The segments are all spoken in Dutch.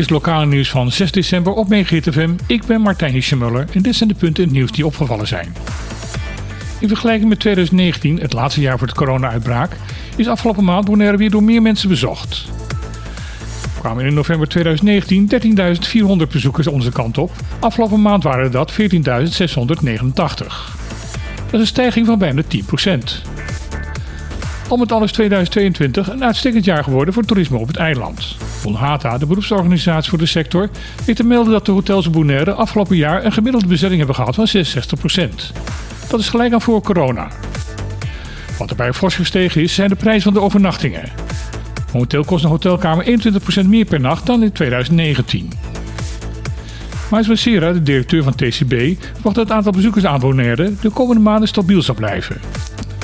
Is het lokale nieuws van 6 december op FM. Ik ben Martijn Hischemuller en dit zijn de punten in het nieuws die opgevallen zijn. In vergelijking met 2019, het laatste jaar voor de corona-uitbraak, is afgelopen maand Bonaire weer door meer mensen bezocht. Er kwamen in november 2019 13.400 bezoekers onze kant op. Afgelopen maand waren dat 14.689. Dat is een stijging van bijna 10%. Al met alles 2022 een uitstekend jaar geworden voor toerisme op het eiland. Bonhata, de beroepsorganisatie voor de sector, weet te melden dat de hotels in Bonaire afgelopen jaar een gemiddelde bezetting hebben gehad van 66%. Dat is gelijk aan voor corona. Wat erbij fors gestegen is, zijn de prijzen van de overnachtingen. Momenteel kost een hotelkamer 21% meer per nacht dan in 2019. Mais Becerra, de directeur van TCB, verwacht dat het aantal bezoekers aan Bonaire de komende maanden stabiel zal blijven.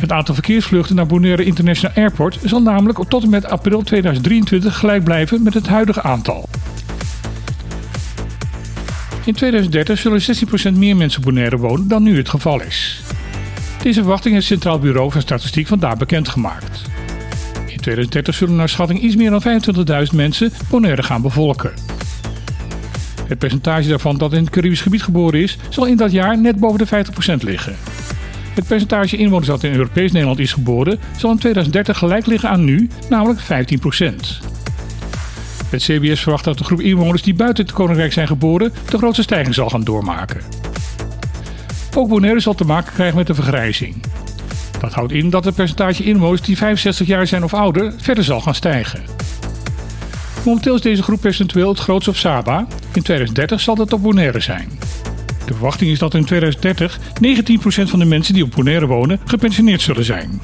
Het aantal verkeersvluchten naar Bonaire International Airport zal namelijk tot en met april 2023 gelijk blijven met het huidige aantal. In 2030 zullen 16% meer mensen Bonaire wonen dan nu het geval is. Deze verwachting heeft het Centraal Bureau van Statistiek vandaag bekendgemaakt. In 2030 zullen naar schatting iets meer dan 25.000 mensen Bonaire gaan bevolken. Het percentage daarvan dat in het Caribisch gebied geboren is, zal in dat jaar net boven de 50% liggen. Het percentage inwoners dat in Europees Nederland is geboren zal in 2030 gelijk liggen aan nu, namelijk 15%. Het CBS verwacht dat de groep inwoners die buiten het Koninkrijk zijn geboren de grootste stijging zal gaan doormaken. Ook Bonaire zal te maken krijgen met de vergrijzing. Dat houdt in dat het percentage inwoners die 65 jaar zijn of ouder verder zal gaan stijgen. Momenteel is deze groep percentueel het grootst op Saba. In 2030 zal dat op Bonaire zijn. De verwachting is dat in 2030 19% van de mensen die op Bonaire wonen gepensioneerd zullen zijn.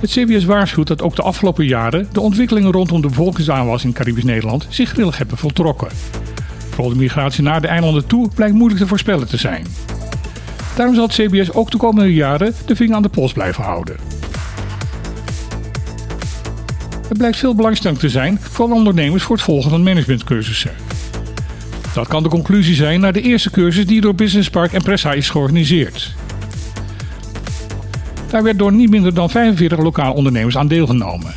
Het CBS waarschuwt dat ook de afgelopen jaren de ontwikkelingen rondom de bevolkingsaanwas in Caribisch Nederland zich grillig hebben voltrokken. Vooral de migratie naar de eilanden toe blijkt moeilijk te voorspellen te zijn. Daarom zal het CBS ook de komende jaren de vinger aan de pols blijven houden. Er blijkt veel belangstelling te zijn voor ondernemers voor het volgen van managementcursussen. Dat kan de conclusie zijn na de eerste cursus die door Business Park en Pressa is georganiseerd. Daar werd door niet minder dan 45 lokale ondernemers aan deelgenomen.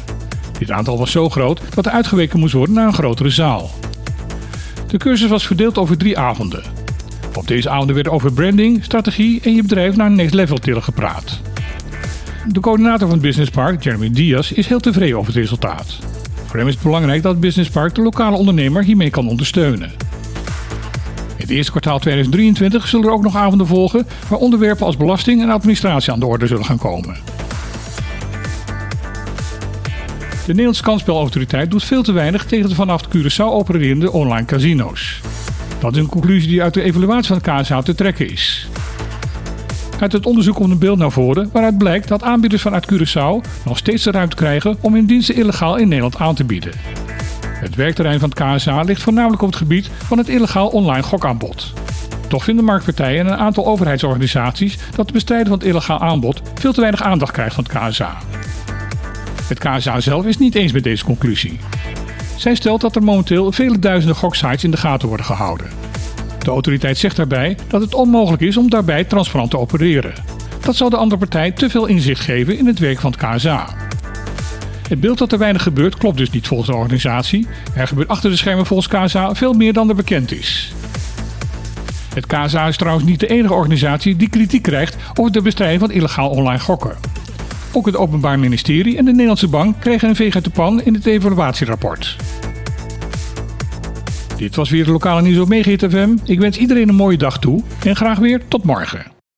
Dit aantal was zo groot dat er uitgeweken moest worden naar een grotere zaal. De cursus was verdeeld over drie avonden. Op deze avonden werd over branding, strategie en je bedrijf naar een next level tillen gepraat. De coördinator van Business Park, Jeremy Diaz, is heel tevreden over het resultaat. Voor hem is het belangrijk dat het Business Park de lokale ondernemer hiermee kan ondersteunen. Het eerste kwartaal 2023 zullen er ook nog avonden volgen waar onderwerpen als belasting en administratie aan de orde zullen gaan komen. De Nederlandse kansspelautoriteit doet veel te weinig tegen de vanaf Curaçao opererende online casino's. Dat is een conclusie die uit de evaluatie van het te trekken is. Uit het onderzoek komt een beeld naar voren waaruit blijkt dat aanbieders vanuit Curaçao nog steeds de ruimte krijgen om hun diensten illegaal in Nederland aan te bieden. Het werkterrein van het KSA ligt voornamelijk op het gebied van het illegaal online gokaanbod. Toch vinden marktpartijen en een aantal overheidsorganisaties dat het bestrijden van het illegaal aanbod veel te weinig aandacht krijgt van het KSA. Het KSA zelf is niet eens met deze conclusie. Zij stelt dat er momenteel vele duizenden goksites in de gaten worden gehouden. De autoriteit zegt daarbij dat het onmogelijk is om daarbij transparant te opereren. Dat zal de andere partij te veel inzicht geven in het werk van het KSA. Het beeld dat er weinig gebeurt klopt dus niet volgens de organisatie. Er gebeurt achter de schermen volgens KSA veel meer dan er bekend is. Het KSA is trouwens niet de enige organisatie die kritiek krijgt over de bestrijding van illegaal online gokken. Ook het Openbaar Ministerie en de Nederlandse Bank kregen een veeg uit de pan in het evaluatierapport. Dit was weer de lokale nieuws op FM. Ik wens iedereen een mooie dag toe en graag weer tot morgen.